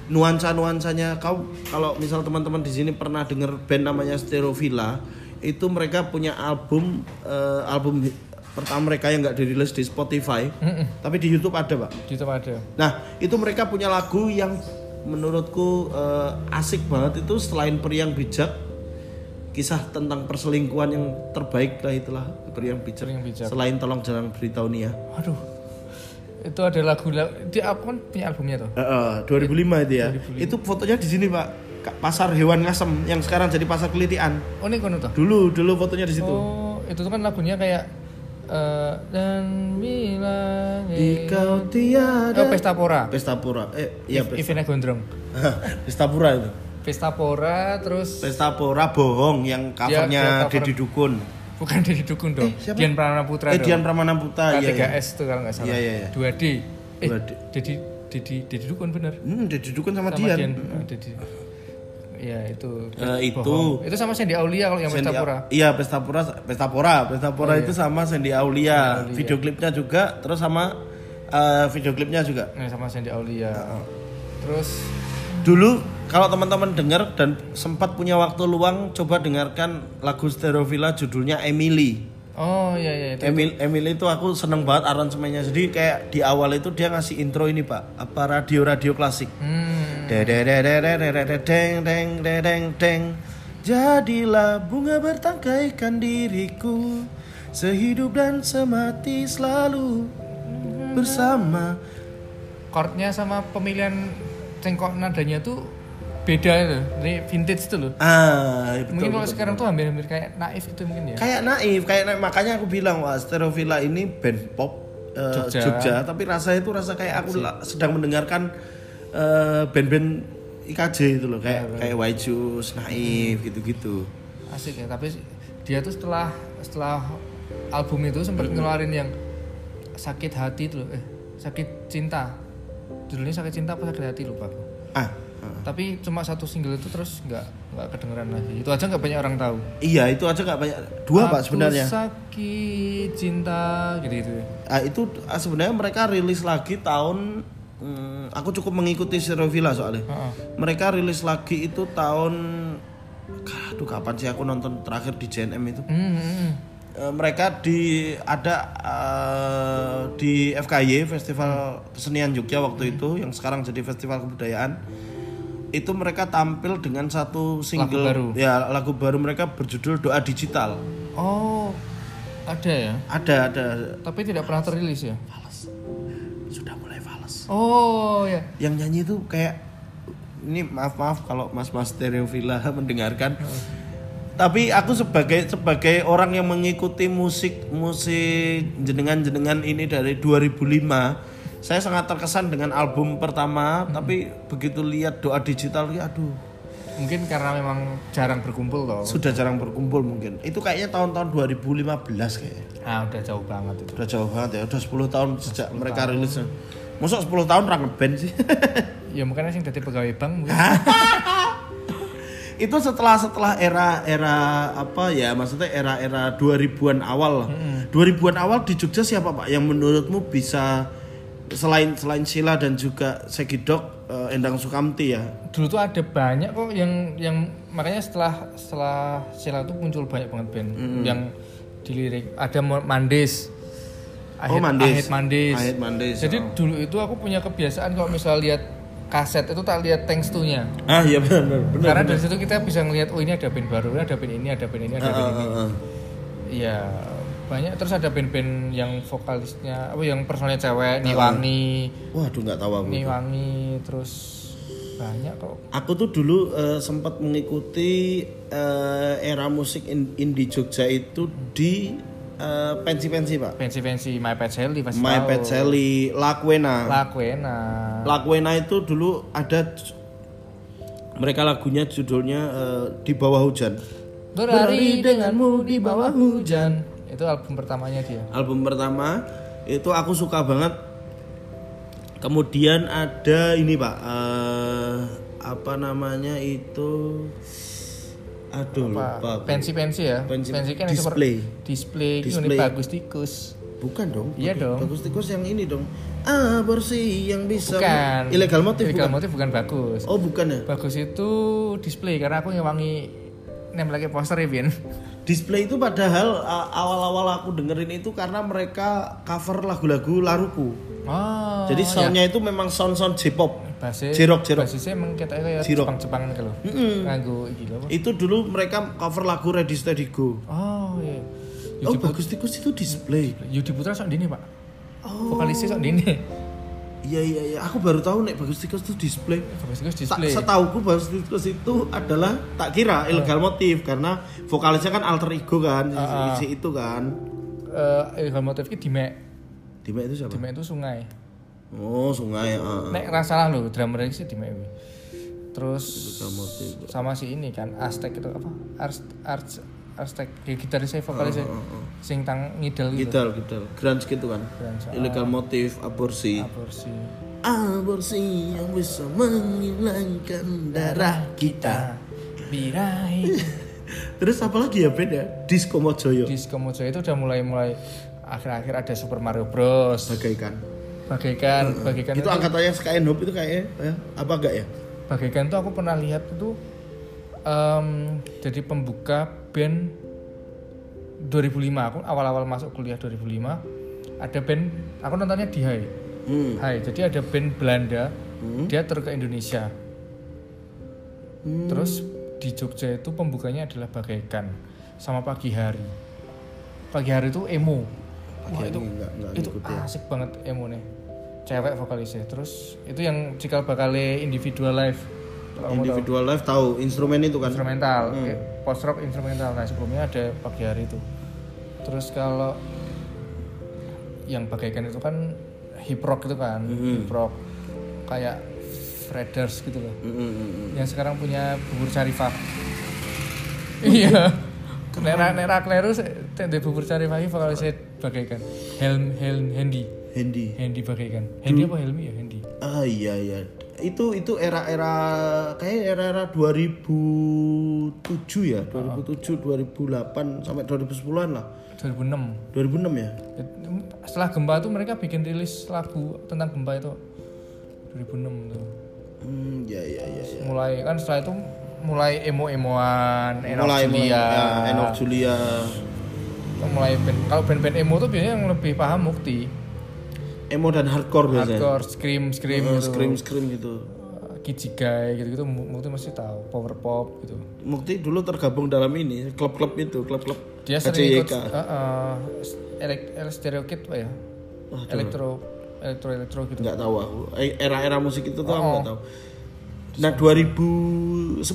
nuansa-nuansanya. Kau kalau misal teman-teman di sini pernah denger band namanya Stereovilla, itu mereka punya album eh, album pertama mereka yang nggak dirilis di Spotify, tapi di YouTube ada, Pak. di tempat ada Nah, itu mereka punya lagu yang menurutku eh, asik banget itu selain Periang Bijak kisah tentang perselingkuhan yang terbaik lah itulah Periang Bijak. Periang Bijak. Selain Tolong Jangan Beritahu Nia. Aduh. Itu ada lagu dia aku kan punya albumnya tuh. Eh, eh, 2005 itu ya. Itu fotonya di sini, Pak. Pasar Hewan Ngasem yang sekarang jadi Pasar Kelitian. Oh, ini kono tuh. Dulu, dulu fotonya di situ. Oh, itu tuh kan lagunya kayak eh, dan bilang Di kau tiada Oh, Pesta Pora. Pesta Pura. Eh, iya Pesta, Eventnya Gondrong. *laughs* Pesta Pura itu. Pesta Pora terus Pesta Pura bohong yang dia covernya cover- Deddy Dukun. bukan dari Dukun dong. siapa? Dian Pramana Putra Eh, dong. Dian Pramana Putra ya. ya. K3S tuh kalau nggak salah. Iya, iya, iya. 2D. Eh, 2D. Dedi Dedi Dedi Dukun bener. Hmm, Deddy Dukun sama, Sama Dian. Dian. eh, Dedi. Iya, itu. Eh, itu. Bohong. Itu sama Sandy Aulia kalau yang Pesta Sandy- Pora. Iya, Pesta Pura, Pesta Pora, Pesta Pura itu sama Sandy Aulia. Video klipnya juga, terus sama eh, video klipnya juga. Nah, sama Sandy Aulia. Terus Dulu kalau teman-teman dengar dan sempat punya waktu luang, coba dengarkan lagu Stereovilla judulnya Emily. Oh iya iya itu. Emil Emily itu aku seneng banget aransemennya. Jadi kayak di awal itu dia ngasih intro ini pak, apa radio-radio klasik. Hmm. Deng, deng. Jadilah bunga bertangkaikan diriku Sehidup dan semati selalu bersama chordnya sama pemilihan cengkok nadanya tuh beda itu. Ini vintage tuh loh. Ah, betul, mungkin kalau betul. sekarang tuh hampir-hampir kayak naif itu mungkin ya. Kayak naif, kayak naif. Makanya aku bilang wah Stereovilla ini band pop eh, Jogja. Jogja. tapi rasanya itu rasa kayak aku sedang mendengarkan eh, band-band IKJ itu loh, kayak kayak White Shoes, naif gitu-gitu. Asik ya, tapi dia tuh setelah setelah album itu sempat ngeluarin yang sakit hati itu loh eh sakit cinta judulnya sakit cinta apa sakit hati lupa aku ah, tapi cuma satu single itu terus nggak nggak kedengeran lagi. Itu aja nggak banyak orang tahu. Iya itu aja nggak banyak dua pak Aku sebenarnya. sakit cinta gitu gitu. Ah, itu ah, sebenarnya mereka rilis lagi tahun hmm, aku cukup mengikuti Zero Villa soalnya. Mereka rilis lagi itu tahun aduh kapan sih aku nonton terakhir di JNM itu? Hmm, hmm. Eh, mereka di ada eh, di FKY Festival Kesenian Jogja waktu itu yang sekarang jadi Festival Kebudayaan itu mereka tampil dengan satu single. baru. ya lagu baru mereka berjudul Doa Digital. Oh ada ya? Ada ada. Tapi tidak pernah terilis ya? Fals. Sudah mulai fals. Oh ya. Yang nyanyi itu kayak ini maaf maaf kalau mas mas Stereovilla *laughs* mendengarkan. Tapi aku sebagai sebagai orang yang mengikuti musik musik jenengan jenengan ini dari 2005 saya sangat terkesan dengan album pertama tapi begitu lihat doa digital ya aduh. Mungkin karena memang jarang berkumpul toh. Sudah jarang berkumpul mungkin. Itu kayaknya tahun-tahun 2015 kayaknya. Ah udah jauh banget itu. Udah jauh banget ya. Udah 10 tahun sejak mereka rilis. Masuk 10 tahun orang ngeband sih? *laughs* Ya mungkin sing jadi pegawai bank itu setelah setelah era era apa ya maksudnya era era 2000-an awal lah. 2000-an awal di Jogja siapa Pak yang menurutmu bisa selain selain Sila dan juga Segidok eh, Endang Sukamti ya dulu tuh ada banyak kok yang yang makanya setelah setelah Sila tuh muncul banyak banget band yang dilirik ada Mo- Mandes Oh, Mandes. Ahit Mandes. Ahit Mandes, Jadi oh. dulu itu aku punya kebiasaan kalau misal lihat kaset itu tak lihat thanks to-nya. ah iya benar benar Karena dari situ kita bisa ngelihat oh ini ada band baru, ada band ini, ada band ini, ada Ah, band ah, ini. ah, ah. Iya, banyak terus ada band-band yang vokalisnya apa yang personalnya cewek, Niwangi, waduh nggak tahu aku Niwangi terus banyak kok. aku tuh dulu eh, sempat mengikuti eh, era musik in- indie Jogja itu di eh, pensi-pensi Pak Pensi-pensi My Pet Sally pasti My tahu. Pet Sally, Lakwena. Lakwena. Lakwena itu dulu ada mereka lagunya judulnya eh, di bawah hujan. Berlari denganmu di bawah hujan. Itu album pertamanya dia. Album pertama itu aku suka banget. Kemudian ada ini pak, eh, apa namanya itu, aduh lupa. Apa? aku. Pensi-pensi ya. Pensi- Pensi kan display. Display. Display. Display. bagus tikus. Bukan dong. Iya Bagus- dong. Bagus tikus yang ini dong. Aborsi yang bisa. Bukan. Ilegal motif Illegal bukan. motif bukan bagus. Oh bukan ya. Bagus itu display karena aku ngewangi nempel lagi poster ya Bin. Display itu padahal awal-awal aku dengerin itu karena mereka cover lagu-lagu Laruku. Oh. Jadi soundnya itu memang sound-sound J-pop. Basisnya Jirok, jirok. Basisnya emang kita kayak. Mm-mm. Nganggo iki lho. apa? Itu dulu mereka cover lagu Ready Steady Go. Oh iya. Oh Yudi, bagus tikus itu display. Yudi Putra sok dini pak. Oh. Vokalisnya sok dini. Iya iya iya. Aku baru tahu nek bagus tikus itu display. Bagus Tak display. setauku bagus tikus itu adalah tak kira ilegal motif karena vokalisnya kan alter ego kan si, ah. si itu kan. Eh, illegal motif ki Dimek. Dimek itu siapa? Dimek itu sungai. Oh sungai. ah. Nek rasalah lho, drummer sih Dimek kuwi. Terus motif. sama si ini kan Aztec itu apa? Ars Ars Aztec ya gitarisnya vokalisnya sing tang ngidel gitu. Gidal gidal. Grunge gitu kan. Grunge. Illegal motif aborsi. Aborsi. Aborsi yang bisa menghilangkan darah kita. Birahi. *laughs* Terus apa lagi ya beda? Disco Mojoyo. Disco Mojo itu udah mulai-mulai akhir-akhir ada Super Mario Bros. Bagaikan. Bagaikan, bagaikan Itu angkatannya Sky and Hope itu kayaknya ya, apa enggak ya? Bagaikan tuh aku pernah lihat itu em, jadi pembuka band 2005 aku awal-awal masuk kuliah 2005 ada band aku nontonnya di Hai Hmm. Hai jadi ada band Belanda dia tur ke Indonesia Hmm. terus di Jogja itu pembukanya adalah Bagaikan sama Pagi Hari Pagi Hari itu emo Pagi Wah, Hari itu nggak- nggak itu ya. asik banget emo nih cewek vokalisnya terus itu yang cikal bakalnya individual live. Individual live tahu instrumen itu kan. instrumental Hmm. Post rock instrumental. Nah sebelumnya ada pagi hari itu. Terus kalau yang bagaikan itu kan hip rock itu kan Hmm. hip rock kayak Fredders gitu loh. Mm, mm, mm, mm. yang sekarang punya bubur carifah iya. Nera Nera Kleru tende bubur carifah ini vokalisnya bagaikan. Helm Helm Handy. Handy. Handy bagaikan. Handy apa Helmi ya? Handy. Ah iya iya. Itu itu era-era kayak era-era 2007 ya, 2007, 2008 sampai 2010-an lah. 2006 2006 ya. setelah gempa tuh mereka bikin rilis lagu tentang gempa itu 2006 tuh Hmm, ya ya ya. ya. mulai kan setelah itu mulai emo-emoan Mulai Julia ya, Enok Julia. mulai band kalau band-band emo tuh biasanya yang lebih paham Mukti Emo dan hardcore biasanya. hardcore scream scream Eh, gitu. scream scream gitu. Kijigai gitu gitu Mukti masih tahu power pop gitu. Mukti dulu tergabung dalam ini klub-klub itu, klub-klub dia sering ikut uh, uh, elek, elek stereo kid apa ya? Elektro elektro elektro gitu. Nggak tahu aku. Eh, era-era musik itu tuh aku Oh. nggak tahu. Nah 2010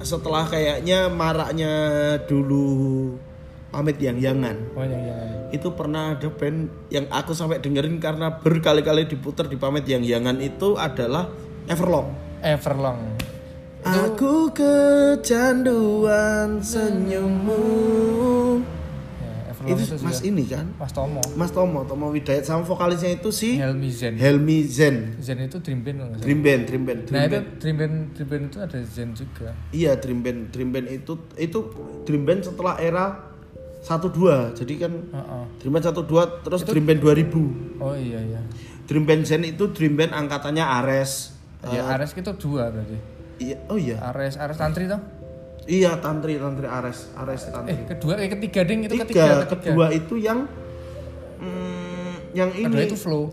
setelah kayaknya maraknya dulu pamit yang yangan oh yang yang itu pernah ada band yang aku sampai dengerin karena berkali-kali diputar di pamit yang yangan itu adalah Everlong. Everlong. Aku kecanduan senyummu. Ya, Everlong itu itu, mas ini kan? Mas Tomo. Mas Tomo Tomo Widayat sama vokalisnya itu si Helmi Zen. Helmi Zen. Zen itu Dream Band. Dream Band Dream Band Dream nah itu. Dream Band Dream Band itu ada Zen juga. Iya Dream Band Dream Band itu itu Dream Band setelah era 12 jadi kan Heeh. Dream Band 12 terus Dream Band 2000 oh iya iya. Dream Band Zen itu Dream Band angkatannya Ares. Ya Ares itu dua berarti. iya oh iya. Ares Ares Tantri toh? Iya Tantri Tantri Ares Ares Tantri. eh kedua eh ketiga ding itu tiga, ketiga ketiga kedua itu yang mm, yang kedua ini. itu flow.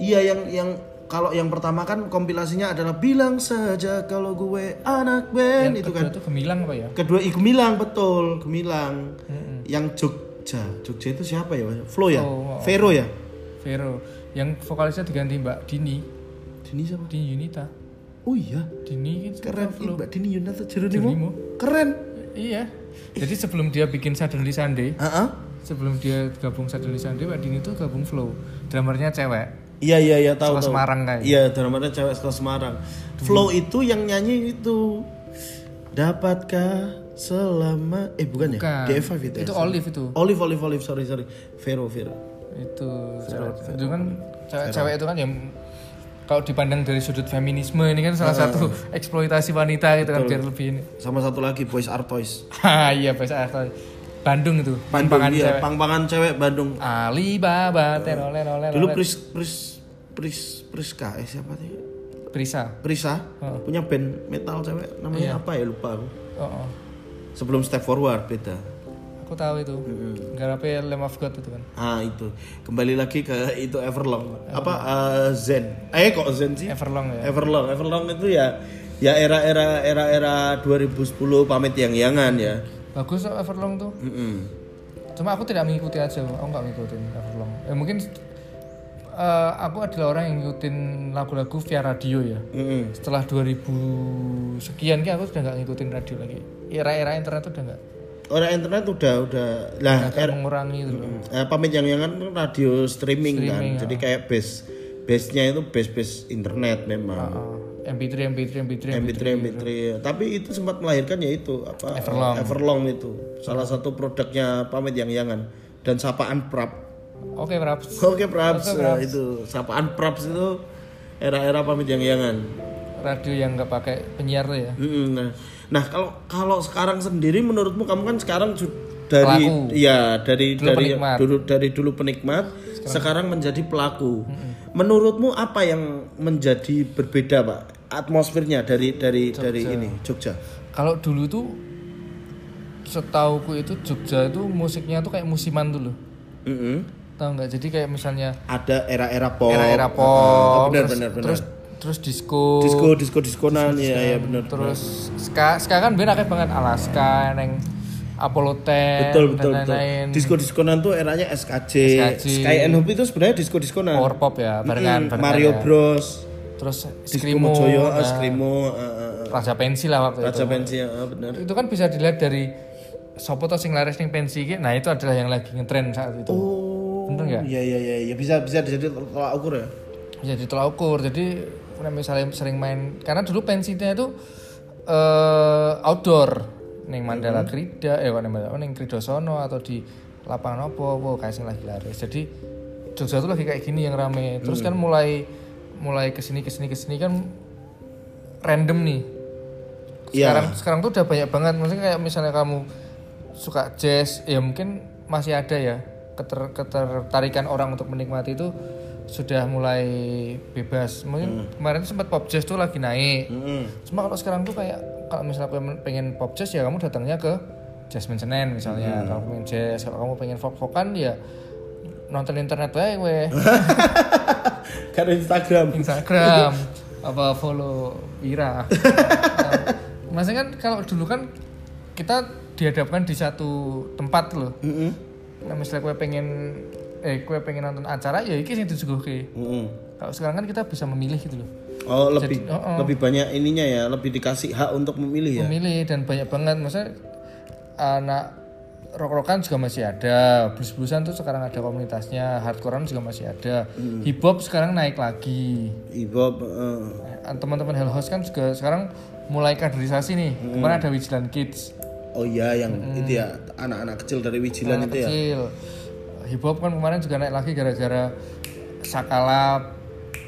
Iya yang yang kalau yang pertama kan kompilasinya adalah bilang saja kalau gue anak band yang itu kedua kan. itu gemilang apa ya? Kedua i Gemilang betul Gemilang yang Jogja Jogja itu siapa ya Flo ya? Oh, oh. Vero ya? Vero. Yang vokalisnya diganti Mbak Dini. Dini siapa? Dini Yunita. Oh iya? Dini itu keren Ih, Mbak Dini Yunata Jeronimo Jeronimo. keren. Iya. Jadi sebelum dia bikin Suddenly Sunday Heeh. sebelum dia gabung Suddenly Sunday Mbak Dini tuh gabung flow drummernya cewek iya iya iya tahu Sekolah tahu. Semarang kayak iya drummernya cewek sekolah Semarang. Flow itu yang nyanyi itu. Dapatkah selama eh bukan, Bukan. ya DF5 itu ya? itu Olive itu. Olive Olive Olive sorry sorry. Vero Vero. Itu itu kan cewek-cewek itu kan yang kalau dipandang dari sudut feminisme ini kan salah satu eksploitasi wanita gitu kan biar lebih ini. Sama satu lagi Boys Are Toys. *laughs* Ah iya bahasa asal Bandung itu Bandung Pangpangan iya cewek. pang-pangan cewek Bandung. Alibaba terole lole dulu Pris Pris Pris Priska eh siapa sih? Prisa. Prisa. Oh. punya band metal cewek namanya apa ya? Lupa aku. Oh, oh. sebelum Step Forward beda. Aku tahu itu. Garapnya Lamb of God itu kan. Ah itu. Kembali lagi ke itu Everlong. Apa eh, Zen. Eh kok Zen sih? Everlong ya. Everlong. Everlong itu ya ya era-era era-era 2010 pamit yang yangan ya bagus kok Everlong tuh. Mm-mm. cuma aku tidak mengikuti aja aku nggak ngikutin Everlong. Ya mungkin eh, aku adalah orang yang ngikutin lagu-lagu via radio ya. Mm-mm. setelah 2000 sekian ki aku sudah nggak ngikutin radio lagi. Era-era internet udah nggak. Orang internet udah udah lah agak mengurangi itu loh. Eh, pamit yang yangan kan radio streaming, Streaming, kan jadi kayak base base nya itu base base internet memang. Ah, MP3 MP3 MP3 MP3 MP3 tapi itu sempat melahirkan ya itu apa? Everlong. Everlong itu. Salah satu produknya pamit yang yangan dan sapaan prap. Oke Praps. Oke praps. Nah, itu sapaan praps itu era-era pamit yang yangan radio yang nggak pakai penyiar tuh ya? Mm-mm, nah. Nah kalau kalau sekarang sendiri menurutmu kamu kan sekarang dari Pelaku. ya dari Dulu dari penikmat. dulu dari dulu penikmat sekarang, menjadi pelaku. Menurutmu apa yang menjadi berbeda pak atmosfernya dari dari dari ini Jogja. Kalau dulu tuh setauku itu Jogja itu musiknya tuh kayak musiman dulu. Mm-mm. tahu nggak? Jadi kayak misalnya ada era-era pop. Era-era pop benar terus, benar benar. terus terus disco. Disco disco diskonan ya ya benar terus ska ska kan bener akeh banget. Alaska neng Apollo 10 betul betul dan lain-lain. Disco diskonan tuh eranya SKJ, SKJ. Sky and Hope itu sebenarnya disco diskonan power pop ya barengan, Mm, barengan Mario ya. Bros terus Skrimo Mojoyo, nah, ah, Skrimo, ah, ah. Raja Pensi lah waktu Raja itu. Pensi, ah, benar. itu kan bisa dilihat dari sopo sing laris ning pensi iki. Nah itu adalah yang lagi ngetren saat itu. Oh, Bener nggak? Iya iya iya, ya, bisa bisa jadi tolak ukur ya. jadi tolak ukur. Jadi misalnya sering main karena dulu pensinya itu eh outdoor. Neng Mandala Krida eh neng Mandala neng Kridosono atau di lapangan apa apa kayak sing lagi laris. Jadi Jogja tuh lagi kayak gini yang rame. Terus kan mulai mulai ke sini ke sini ke sini kan random nih. Iya. sekarang sekarang tuh udah banyak banget. Maksudnya kayak misalnya kamu suka jazz ya mungkin masih ada ya. Keter ketertarikan orang untuk menikmati itu sudah mulai bebas. Mungkin kemarin tuh sempat pop jazz tuh lagi naik. Mm-mm. cuma kalau sekarang tuh kayak kalau misalnya pengen, pengen pop jazz ya kamu datangnya ke Jasmine Senen misalnya. Kalau pengen jazz kalau kamu pengen folk folkan ya nonton internet wae weh *laughs* Karena Instagram. Instagram *laughs* apa follow Wira *laughs* Nah, maksudnya kan kalau dulu kan kita dihadapkan di satu tempat loh Mm-mm. nah misalnya kue pengen eh kue pengen nonton acara ya iki sing disuguhke Mm-mm. kalau sekarang kan kita bisa memilih gitu loh Oh lebih Jadi, oh, oh. lebih banyak ininya ya, lebih dikasih hak untuk memilih ya. memilih dan banyak banget maksudnya anak rock-rockan juga masih ada blues-bluesan tuh sekarang ada komunitasnya hardcorean juga masih ada. Hip hop sekarang naik lagi. Ibob, eh, Eh, teman-teman Hell House kan juga sekarang mulai kaderisasi nih. Kemarin ada Vigilant Kids. Oh iya yang itu ya anak-anak kecil dari Wijilan anak itu ya. kecil. Hip hop kan kemarin juga naik lagi gara-gara Sakala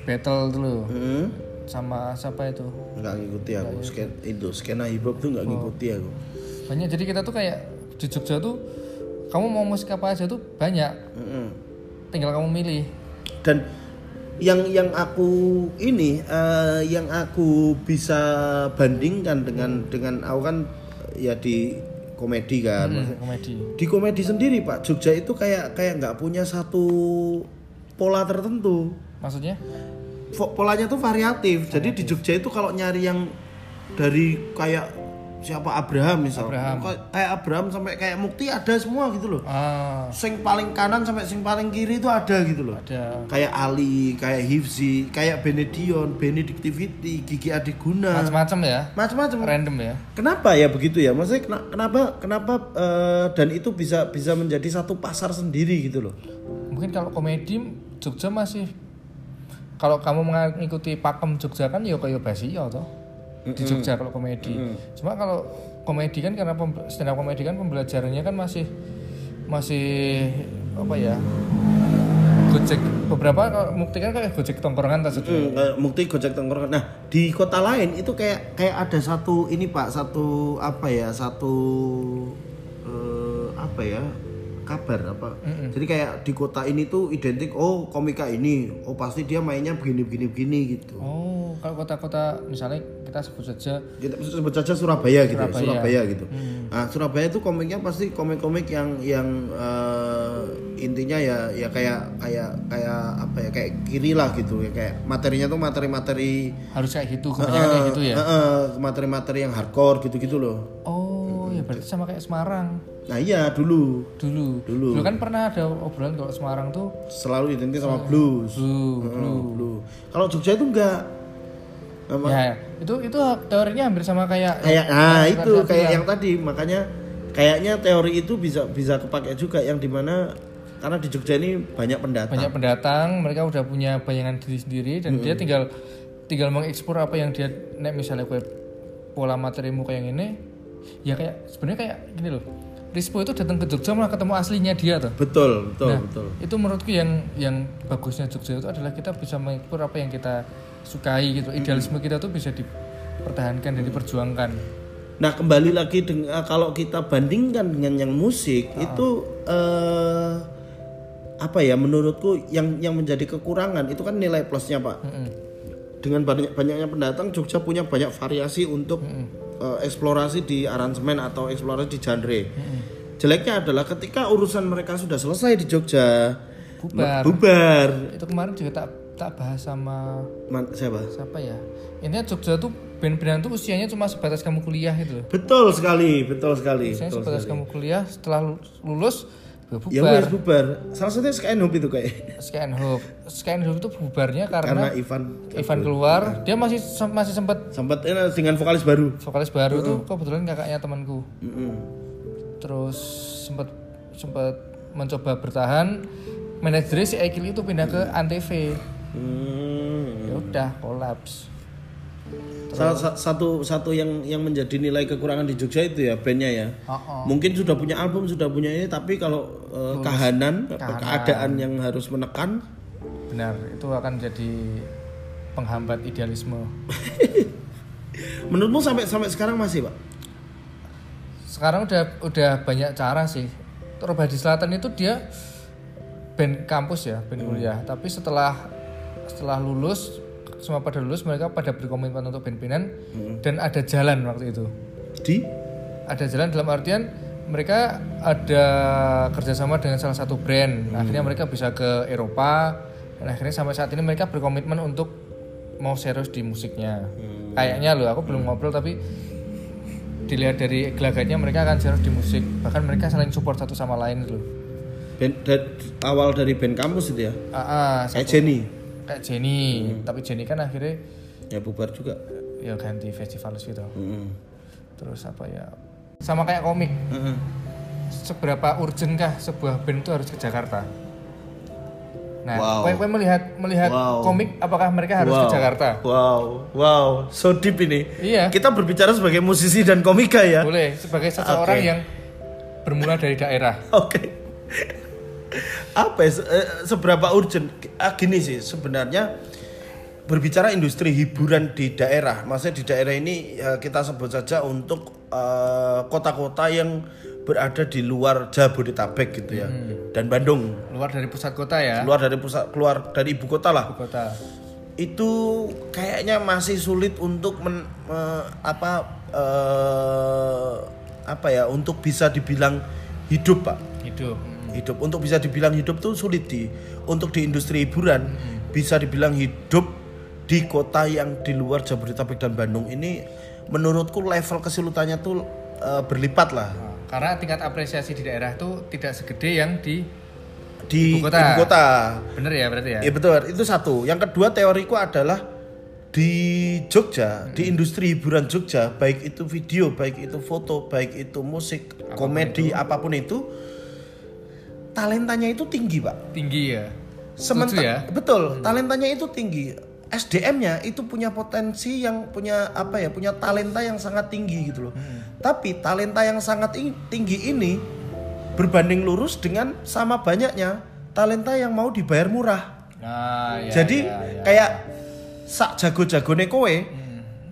battle dulu Hmm. sama siapa itu? Nggak ngikuti aku, sken, itu skena hip hop tuh nggak ngikuti aku. banyak jadi kita tuh kayak di Jogja tuh kamu mau musik apa aja tuh banyak Mm-mm. tinggal kamu milih Dan yang yang aku ini eh, yang aku bisa bandingkan dengan dengan aku kan ya di komedi kan. Hmm, komedi Di komedi sendiri Pak Jogja itu kayak kayak nggak punya satu pola tertentu. maksudnya polanya tuh variatif. Jadi di Jogja itu kalau nyari yang dari kayak siapa Abraham misal, Abraham. Kay- kayak Abraham sampai kayak Mukti ada semua gitu loh. ah Sing paling kanan sampai sing paling kiri itu ada gitu loh. ada Kayak Ali, kayak Hifzi, kayak Benedion, Benedictivity, Gigi Adiguna, macam-macam ya macam-macam. random ya Kenapa ya begitu ya? Maksudnya kena- kenapa kenapa eh, dan itu bisa bisa menjadi satu pasar sendiri gitu loh. mungkin kalau komedi Jogja masih kalau kamu mengikuti pakem Jogja kan ya kayak basi ya toh di Jogja kalau komedi cuma kalau komedi kan karena stand up komedi kan pembelajarannya kan masih masih apa ya gojek beberapa kalau mukti kan kayak gojek tongkrongan tas itu kayak Mukti Gojek Tongkrongan. Nah, di kota lain itu kayak kayak ada satu ini Pak, satu apa ya? Satu eh, apa ya? Kabar apa. Jadi kayak di kota ini tuh identik oh komika ini, oh pasti dia mainnya begini begini begini gitu. oh kalau kota-kota misalnya kita sebut saja Kita sebut saja Surabaya gitu, ya, Surabaya. Surabaya gitu. Nah, Surabaya itu komiknya pasti komik-komik yang yang eh, intinya ya ya kayak kayak kayak apa ya kayak kiri lah gitu ya kayak materinya tuh materi-materi harus kayak gitu kebanyakan kayak gitu ya Eh, eh, materi-materi yang hardcore gitu-gitu loh. oh ya berarti sama kayak Semarang Nah iya dulu dulu Dulu. kan pernah ada obrolan kalau Semarang tuh selalu identik sama blues. blue Heeh, blues. Kalau Jogja itu enggak. Apa? ya itu itu teorinya hampir sama kayak Kayak nah yang itu kayak yang tadi makanya kayaknya teori itu bisa bisa kepakai juga yang di mana karena di Jogja ini banyak pendatang. banyak pendatang mereka udah punya bayangan diri sendiri dan dia tinggal tinggal mengeksplor apa yang dia nek misalnya kue pola materimu kayak gini ya kayak sebenarnya kayak gini loh. Rispo itu datang ke Jogja malah ketemu aslinya dia tuh. Betul, betul, Nah, betul. itu menurutku yang yang bagusnya Jogja itu adalah kita bisa mengeksplor apa yang kita sukai gitu. Idealisme kita tuh bisa dipertahankan dan diperjuangkan. Nah kembali lagi dengan kalau kita bandingkan dengan yang musik itu eh, apa ya menurutku yang yang menjadi kekurangan itu kan nilai plusnya pak. Dengan banyak banyaknya pendatang Jogja punya banyak variasi untuk eh, eksplorasi di aransemen atau eksplorasi di genre. Jeleknya adalah ketika urusan mereka sudah selesai di Jogja Bubar. bubar. itu kemarin juga tak tak bahas sama Man- siapa? siapa ya intinya Jogja tuh band-bandan tuh usianya cuma sebatas kamu kuliah itu loh Betul sekali, betul sekali. usianya betul sebatas sekali. kamu kuliah setelah lu- lulus ya Ya bubar wes bubar. Salah satunya Sky Hope itu kayak Scan Hope Scan Hope itu bubarnya karena karena, Ivan Ivan keluar. Dia masih masih sempat sempat ini dengan vokalis baru. vokalis baru tuh. Kebetulan kakaknya temanku. Mm-mm. terus sempat sempat mencoba bertahan. Manajernya si Ekil itu pindah ke Antv. Hmm. ya udah kolaps Salah sa- satu satu yang yang menjadi nilai kekurangan di Jogja itu ya bandnya ya. Oh, oh. Mungkin sudah punya album, sudah punya ini, tapi kalau eh, kahanan, Kahanan. keadaan yang harus menekan, benar itu akan jadi penghambat idealisme *laughs* menurutmu sampai sampai sekarang masih pak? sekarang udah udah banyak cara sih Terubah di Selatan itu dia band kampus ya band kuliah tapi setelah setelah lulus semua pada lulus mereka pada berkomitmen untuk band-bandan dan ada jalan waktu itu. Di? ada jalan dalam artian mereka ada kerjasama dengan salah satu brand. Akhirnya mereka bisa ke Eropa dan akhirnya sampai saat ini mereka berkomitmen untuk mau serius di musiknya. Kayaknya loh aku belum ngobrol tapi dilihat dari gelagatnya mereka akan serius di musik. Bahkan mereka saling support satu sama lain loh. Band, da- awal dari band kampus itu ya? ah, ah, Kayak Jenny. Kayak Jenny tapi Jenny kan akhirnya Ya bubar juga. ya ganti festival gitu Mm-mm. terus apa ya sama kayak komik Mm-mm. seberapa urgent kah sebuah band itu harus ke Jakarta? Nah, Wow. kowe melihat melihat Wow. komik apakah mereka harus ke Wow. Jakarta? Wow, wow, so deep ini. Iya. Kita berbicara sebagai musisi dan komika ya. Boleh sebagai seseorang Oke. yang bermula dari daerah. *laughs* Oke. Apa ya, se- eh, seberapa urgent? Ah, gini sih sebenarnya berbicara industri hiburan di daerah, maksudnya di daerah ini ya, kita sebut saja untuk eh, kota-kota yang berada di luar Jabodetabek gitu ya, dan Bandung, Luar dari pusat kota ya. keluar dari pusat, keluar dari ibu kota lah. Ibu kota. itu kayaknya masih sulit untuk men, me- apa eh, apa ya untuk bisa dibilang hidup pak Hidup. Hidup untuk bisa dibilang hidup tuh sulit di untuk di industri hiburan bisa dibilang hidup di kota yang di luar Jabodetabek dan Bandung ini menurutku level kesulitannya tuh eh, berlipat lah karena tingkat apresiasi di daerah tuh tidak segede yang di di Ibu kota. ibu kota. bener ya berarti ya. Ya betul, itu satu. Yang kedua teoriku adalah di Jogja, di industri hiburan Jogja, baik itu video, baik itu foto, baik itu musik, komedi, apa pun itu, talentanya itu tinggi, Pak. Tinggi ya. Sementara ya. betul, talentanya itu tinggi. SDM-nya itu punya potensi yang punya apa ya, punya talenta yang sangat tinggi gitu loh. Tapi talenta yang sangat ing- tinggi ini berbanding lurus dengan sama banyaknya talenta yang mau dibayar murah. Nah, ya, Jadi ya, ya. kayak sak jago-jagone kowe,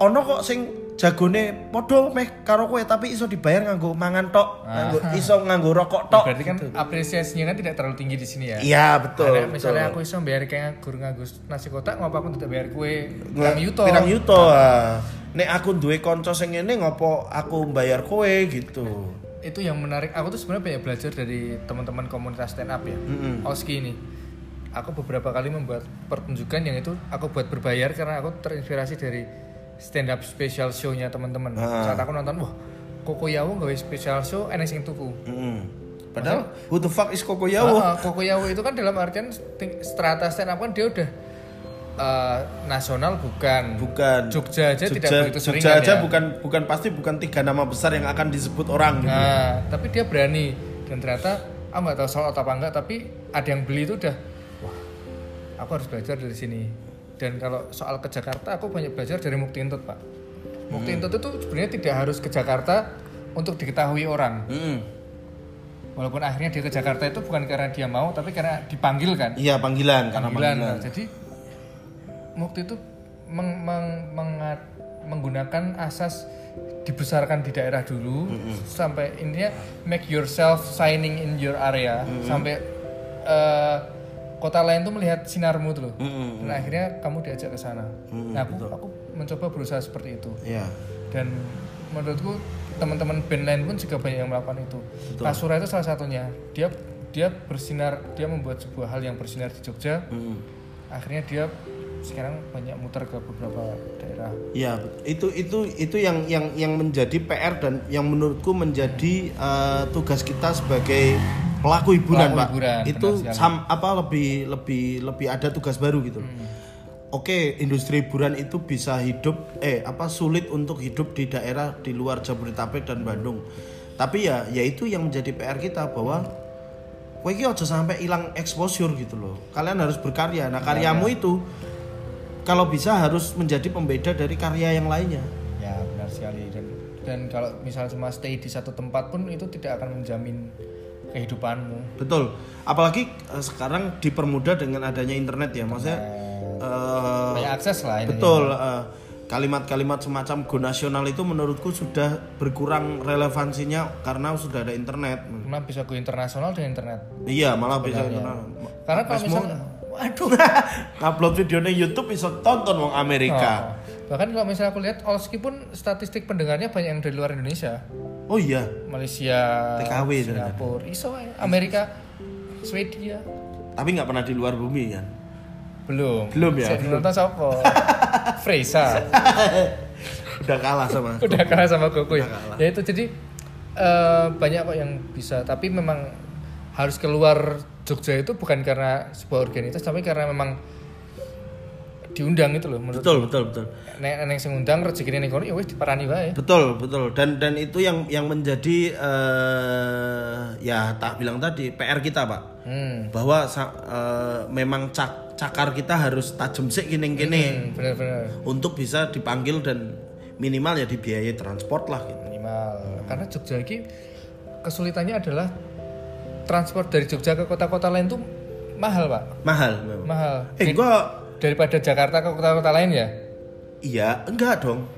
ono kok sing jagone podo meh karo kowe tapi iso dibayar nganggo mangan tok, nganggo iso nganggo rokok tok. berarti kan apresiasinya kan tidak terlalu tinggi di sini ya. Iya, betul. Ada misalnya betul. aku iso bayar kayak guru nganggus nasi kotak ngapa aku tidak bayar kue pirang yuto. Pirang yuto. ah. Nek aku duwe kanca sing ngene ngopo aku bayar kowe gitu. Itu yang menarik. Aku tuh sebenarnya banyak belajar dari teman-teman komunitas stand up ya. Oski ini. Aku beberapa kali membuat pertunjukan yang itu aku buat berbayar karena aku terinspirasi dari stand up special show-nya teman-teman. Ah. Saat aku nonton, wah, Koko Yawo gawe special show enek sing tuku. Mm. Padahal who the fuck is Koko Yawo? Ah, ah, Koko Yawo itu kan dalam artian strata stand up kan dia udah eh, nasional bukan. Bukan. Jogja aja tidak Jogja, begitu sering Jogja kan aja ya. bukan bukan pasti bukan tiga nama besar yang akan disebut orang gitu. Nah, tapi dia berani dan ternyata aku nggak tahu soal apa enggak tapi ada yang beli itu udah wah aku harus belajar dari sini dan kalau soal ke Jakarta aku banyak belajar dari Mukti Intut pak Mukti Hmm. Intut itu sebenarnya tidak harus ke Jakarta untuk diketahui orang Mm. walaupun akhirnya dia ke Jakarta itu bukan karena dia mau tapi karena dipanggil kan Iya panggilan karena panggilan panggilan. Nah, jadi Mukti itu meng- meng- mengat- menggunakan asas dibesarkan di daerah dulu sampai intinya make yourself shining in your area sampai eh, kota lain tuh melihat sinarmu tuh loh. Dan akhirnya kamu diajak ke sana. nah, aku aku mencoba berusaha seperti itu. Iya. Dan menurutku teman-teman band lain pun juga banyak yang melakukan itu. Kasura itu salah satunya. Dia dia bersinar, dia membuat sebuah hal yang bersinar di Jogja. Akhirnya dia sekarang banyak muter ke beberapa daerah. Iya, itu itu itu yang yang yang menjadi PR dan yang menurutku menjadi eh, tugas kita sebagai pelaku hiburan, Pelaku Pak. hiburan, itu sam, apa lebih lebih lebih ada tugas baru gitu. Hmm. Oke, industri hiburan itu bisa hidup eh apa sulit untuk hidup di daerah di luar Jabodetabek dan Bandung. Tapi ya ya itu yang menjadi PR kita bahwa kowe iki aja sampai hilang exposure gitu loh. Kalian harus berkarya. Nah, karyamu itu kalau bisa harus menjadi pembeda dari karya yang lainnya. Ya benar sekali dan dan kalau misalnya cuma stay di satu tempat pun itu tidak akan menjamin kehidupanmu. Betul. Apalagi eh, sekarang dipermudah dengan adanya internet ya, maksudnya eh, Banyak akses lah ini. betul eh, kalimat-kalimat semacam go nasional itu menurutku sudah berkurang relevansinya karena sudah ada internet. Karena bisa go internasional dengan internet. Iya, malah bisa internet. Karena kalau misalnya waduh *laughs* Upload videonya YouTube bisa tonton wong Amerika. Oh. Bahkan kalau misalnya aku lihat Olski pun statistik pendengarnya banyak yang dari luar Indonesia. Oh iya. Malaysia, TKW. Singapura, iso. Amerika, Swedia. Tapi nggak pernah di luar bumi kan. Belum. Belum ya? Saya nonton siapa? *laughs* Fresa. *laughs* Udah kalah sama. *laughs* Udah kalah sama Goku ya. Ya itu jadi eh, banyak kok yang bisa, tapi memang harus keluar Jogja itu bukan karena sebuah organisasi, tapi karena memang diundang itu loh menurut Betul, betul, betul. nek nek sing ngundang rezekine ning kono ya wis diparani wae. Betul, betul. Dan dan itu yang yang menjadi eh ya tak bilang tadi PR kita, Pak. Hmm. Bahwa eh, memang cak, cakar kita harus tajam sik kene-kene Hmm, benar-benar untuk bisa dipanggil dan minimal ya dibiayai transport lah gitu. minimal. Karena Jogja ini kesulitannya adalah transport dari Jogja ke kota-kota lain tuh mahal, Pak. Mahal memang. Mahal. Eh, gua Daripada Jakarta ke kota-kota lain ya? iya, enggak dong.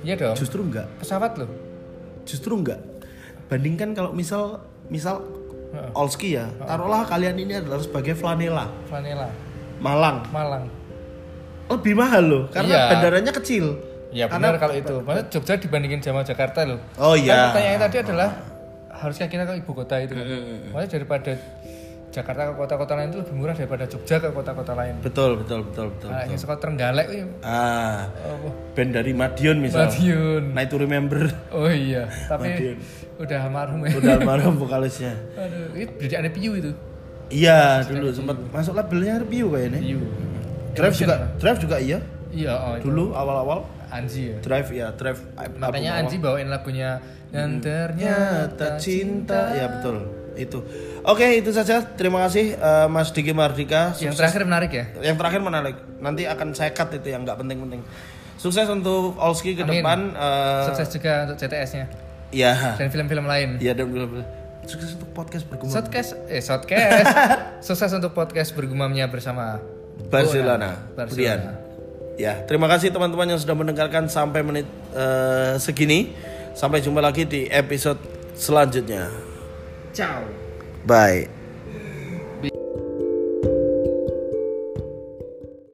Iya dong. Justru enggak. Pesawat loh. Justru enggak. Bandingkan kalau misal misal Olski ya, taruhlah kalian ini adalah sebagai flanela, Flanela, Malang. Malang. Lebih mahal loh karena Iya. bandaranya kecil. Ya benar kalau itu. Maksudnya Jogja dibandingin sama Jakarta loh. Oh iya. Kan pertanyaan tadi adalah haruskah kita ke ibu kota itu? kan? Maksudnya daripada Jakarta ke kota-kota lain itu lebih murah daripada Jogja ke kota-kota lain. Betul, betul, betul, betul. Nah, yang sekolah Trenggalek itu Ah, apa? band dari Madiun misal. Madiun. Night to Remember. Oh iya, tapi Madiun. udah almarhum ya. Udah almarhum vokalisnya. Aduh, itu jadi aneh piu itu. Iya, dulu sempat masuk labelnya review kayaknya. Piu. Drive juga, Drive juga iya. Iya, oh, itu. Dulu awal-awal Anji ya. Drive ya, Drive. Makanya Anji bawain lagunya dan Ternyata cinta. Ya betul. Itu. Oke, itu saja. Terima kasih eh, Mas Diki Mardika. Yang terakhir menarik ya. Yang terakhir menarik. Nanti akan saya cut itu yang nggak penting-penting. Sukses untuk Olski ke Amin. depan. eh, Sukses juga untuk CTS-nya Ya. dan film-film lain. Ya dan belum sukses untuk podcast bergumam. Eh shotcast. *laughs* Sukses untuk podcast bergumamnya bersama Barcelona. Barcelona. Ya, terima kasih teman-teman yang sudah mendengarkan sampai menit eh, segini. Sampai jumpa lagi di episode selanjutnya. Ciao. Bye.